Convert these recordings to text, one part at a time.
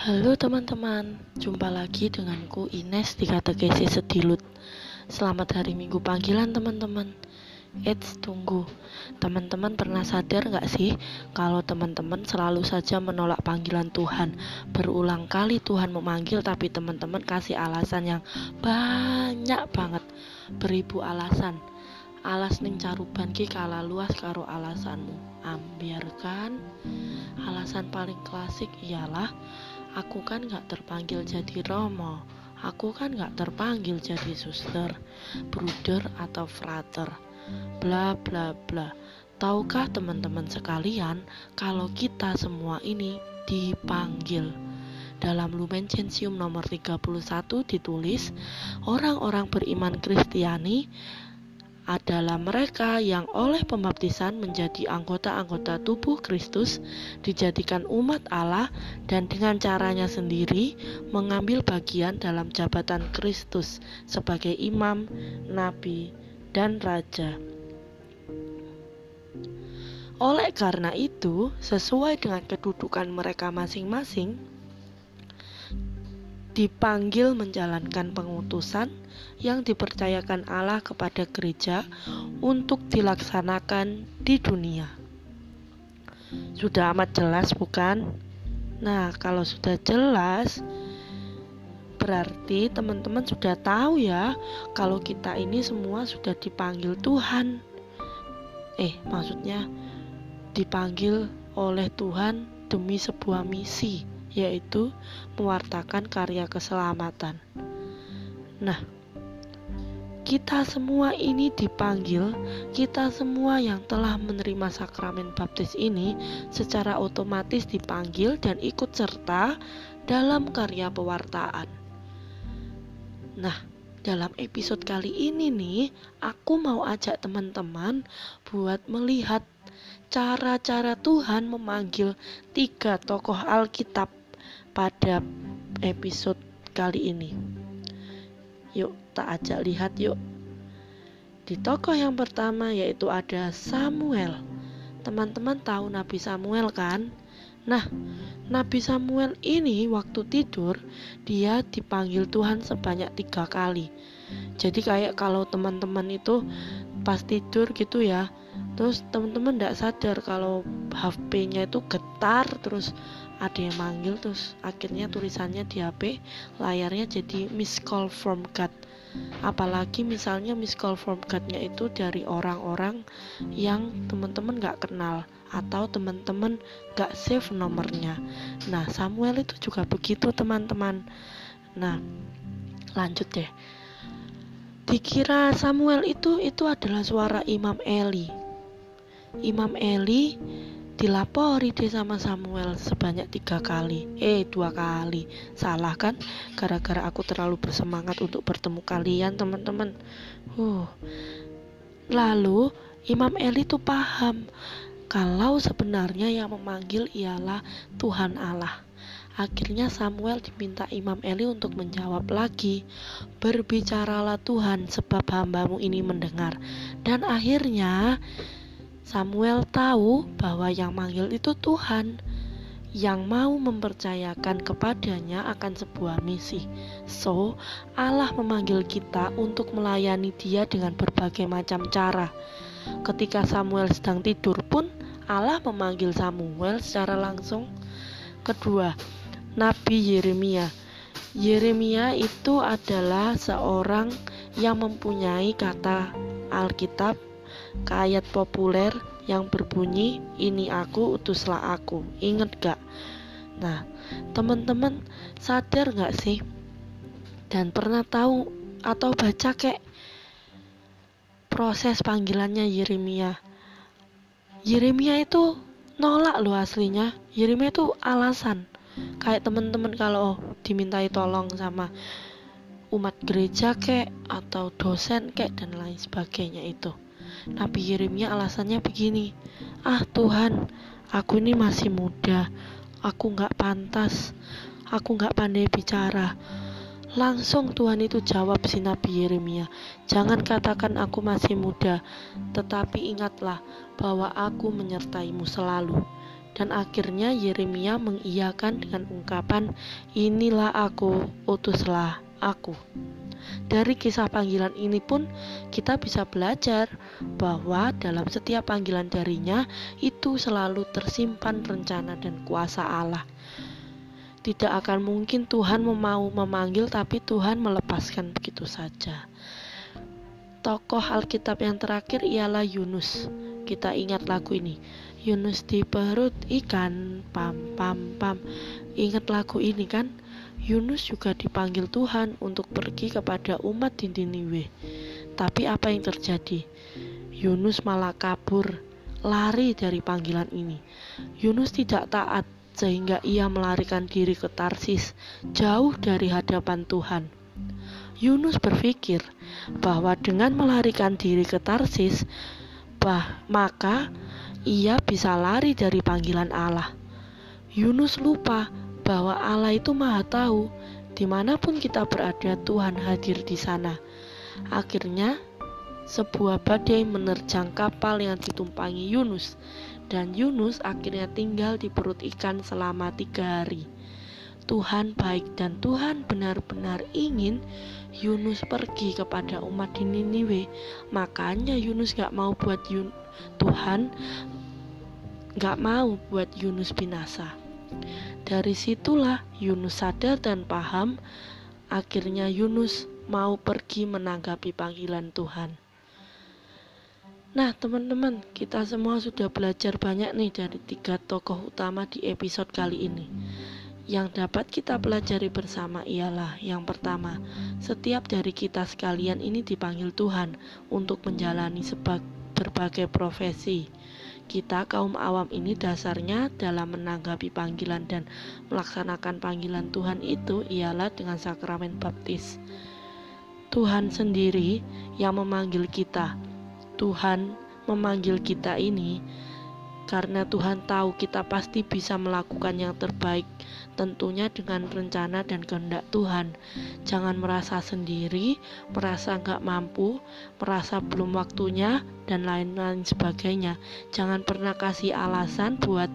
Halo teman-teman, jumpa lagi denganku Ines di Kategesi Sedilut. Selamat hari Minggu panggilan teman-teman. Eits, tunggu. Teman-teman pernah sadar gak sih Kalau teman-teman selalu saja menolak panggilan Tuhan? Berulang kali Tuhan memanggil Tapi teman-teman kasih alasan yang banyak banget. Beribu alasan. Alas ning caruban ki kala luas karo alasanmu. Ambiarkan. Alasan paling klasik ialah Aku kan gak terpanggil jadi romo. Aku kan gak terpanggil jadi suster Bruder atau frater. Bla bla bla. Tahukah teman-teman sekalian Kalau kita semua ini dipanggil? Dalam Lumen Gentium nomor 31 ditulis orang-orang beriman Kristiani adalah mereka yang oleh pembaptisan menjadi anggota-anggota tubuh Kristus, dijadikan umat Allah, dan dengan caranya sendiri mengambil bagian dalam jabatan Kristus sebagai imam, nabi, dan raja. Oleh karena itu, sesuai dengan kedudukan mereka masing-masing, dipanggil menjalankan pengutusan yang dipercayakan Allah kepada gereja untuk dilaksanakan di dunia. Sudah amat jelas, bukan? Nah, kalau sudah jelas, berarti teman-teman sudah tahu ya, kalau kita ini semua sudah dipanggil Tuhan. Eh, maksudnya dipanggil oleh Tuhan demi sebuah misi yaitu mewartakan karya keselamatan. Nah, kita semua ini dipanggil, kita semua yang telah menerima sakramen baptis ini secara otomatis dipanggil dan ikut serta dalam karya pewartaan. Nah, dalam episode kali ini nih, aku mau ajak teman-teman buat melihat cara-cara Tuhan memanggil tiga tokoh Alkitab pada episode kali ini. Yuk, tak ajak lihat yuk. Di tokoh yang pertama yaitu ada Samuel. Teman-teman tahu Nabi Samuel kan? Nah, Nabi Samuel ini waktu tidur dia dipanggil Tuhan sebanyak tiga kali. Jadi kayak kalau teman-teman itu pas tidur gitu ya, terus teman-teman tidak sadar kalau HP-nya itu getar terus ada yang manggil terus akhirnya tulisannya di HP layarnya jadi miss call from God. Apalagi misalnya miss call from God-nya itu dari orang-orang yang teman-teman gak kenal atau teman-teman gak save nomornya. Nah Samuel itu juga begitu teman-teman. Nah lanjut deh. Dikira Samuel itu itu adalah suara Imam Eli. Imam Eli dilapori deh sama Samuel sebanyak tiga kali. Eh dua kali. Salah kan? Gara-gara aku terlalu bersemangat untuk bertemu kalian teman-teman. Uh lalu Imam Eli tuh paham kalau sebenarnya yang memanggil ialah Tuhan Allah. Akhirnya Samuel diminta Imam Eli untuk menjawab lagi Berbicaralah Tuhan sebab hambamu ini mendengar. Dan akhirnya Samuel tahu bahwa yang manggil itu Tuhan yang mau mempercayakan kepadanya akan sebuah misi. So, Allah memanggil kita untuk melayani Dia dengan berbagai macam cara. Ketika Samuel sedang tidur pun, Allah memanggil Samuel secara langsung. Kedua, Nabi Yeremia. Yeremia itu adalah seorang yang mempunyai kata Alkitab ayat populer yang berbunyi ini aku utuslah aku. Inget gak? Nah teman-teman sadar gak sih? Dan pernah tahu atau baca kayak proses panggilannya Yeremia? Yeremia itu nolak loh aslinya. Yeremia itu alasan. Kayak teman-teman kalau dimintai tolong sama umat gereja kek atau dosen kek dan lain sebagainya itu Nabi Yeremia alasannya begini, ah Tuhan, aku ini masih muda, aku nggak pantas, aku nggak pandai bicara. Langsung Tuhan itu jawab si Nabi Yeremia, jangan katakan aku masih muda, tetapi ingatlah bahwa aku menyertaimu selalu. Dan akhirnya Yeremia mengiyakan dengan ungkapan, "Inilah aku, utuslah aku." Dari kisah panggilan ini pun kita bisa belajar bahwa dalam setiap panggilan darinya itu selalu tersimpan rencana dan kuasa Allah. Tidak akan mungkin Tuhan mau memanggil tapi Tuhan melepaskan begitu saja. Tokoh Alkitab yang terakhir ialah Yunus. Kita ingat lagu ini. Yunus di perut ikan, pam pam pam. Ingat lagu ini kan? Yunus juga dipanggil Tuhan untuk pergi kepada umat di Niniwe. Tapi apa yang terjadi? Yunus malah kabur, lari dari panggilan ini. Yunus tidak taat sehingga ia melarikan diri ke Tarsis, jauh dari hadapan Tuhan. Yunus berpikir bahwa dengan melarikan diri ke Tarsis, bah, maka ia bisa lari dari panggilan Allah. Yunus lupa bahwa Allah itu maha tahu di mana pun kita berada Tuhan hadir di sana. Akhirnya sebuah badai menerjang kapal yang ditumpangi Yunus dan Yunus akhirnya tinggal di perut ikan selama tiga hari. Tuhan baik dan Tuhan benar-benar ingin Yunus pergi kepada umat di Niniwe. Makanya Yunus gak mau buat Yun Tuhan gak mau buat Yunus binasa. Dari situlah Yunus sadar dan paham, akhirnya Yunus mau pergi menanggapi panggilan Tuhan. Nah, teman-teman, kita semua sudah belajar banyak nih dari tiga tokoh utama di episode kali ini. Yang dapat kita pelajari bersama ialah yang pertama, setiap dari kita sekalian ini dipanggil Tuhan untuk menjalani berbagai profesi kita kaum awam ini dasarnya dalam menanggapi panggilan dan melaksanakan panggilan Tuhan itu ialah dengan sakramen baptis. Tuhan sendiri yang memanggil kita. Tuhan memanggil kita ini karena Tuhan tahu kita pasti bisa melakukan yang terbaik, tentunya dengan rencana dan kehendak Tuhan. Jangan merasa sendiri, merasa nggak mampu, merasa belum waktunya, dan lain-lain sebagainya. Jangan pernah kasih alasan buat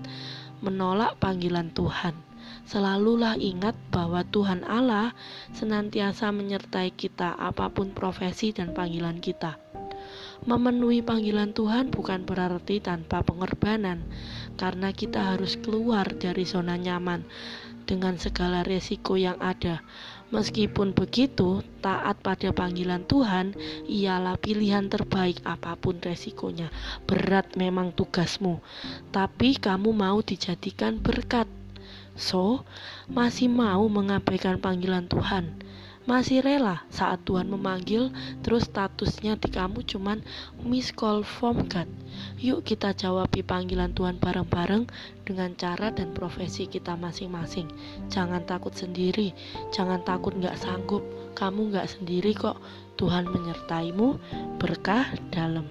menolak panggilan Tuhan. Selalulah ingat bahwa Tuhan Allah senantiasa menyertai kita apa pun profesi dan panggilan kita. Memenuhi panggilan Tuhan bukan berarti tanpa pengorbanan, karena kita harus keluar dari zona nyaman dengan segala resiko yang ada. Meskipun begitu, taat pada panggilan Tuhan ialah pilihan terbaik apa pun resikonya. Berat memang tugasmu, tapi kamu mau dijadikan berkat. So, masih mau mengabaikan panggilan Tuhan masih rela saat Tuhan memanggil terus statusnya di kamu cuman miss call from God yuk kita jawabi panggilan Tuhan bareng-bareng dengan cara dan profesi kita masing-masing. Jangan takut sendiri jangan takut gak sanggup. Kamu gak sendiri kok. Tuhan menyertaimu. Berkah dalam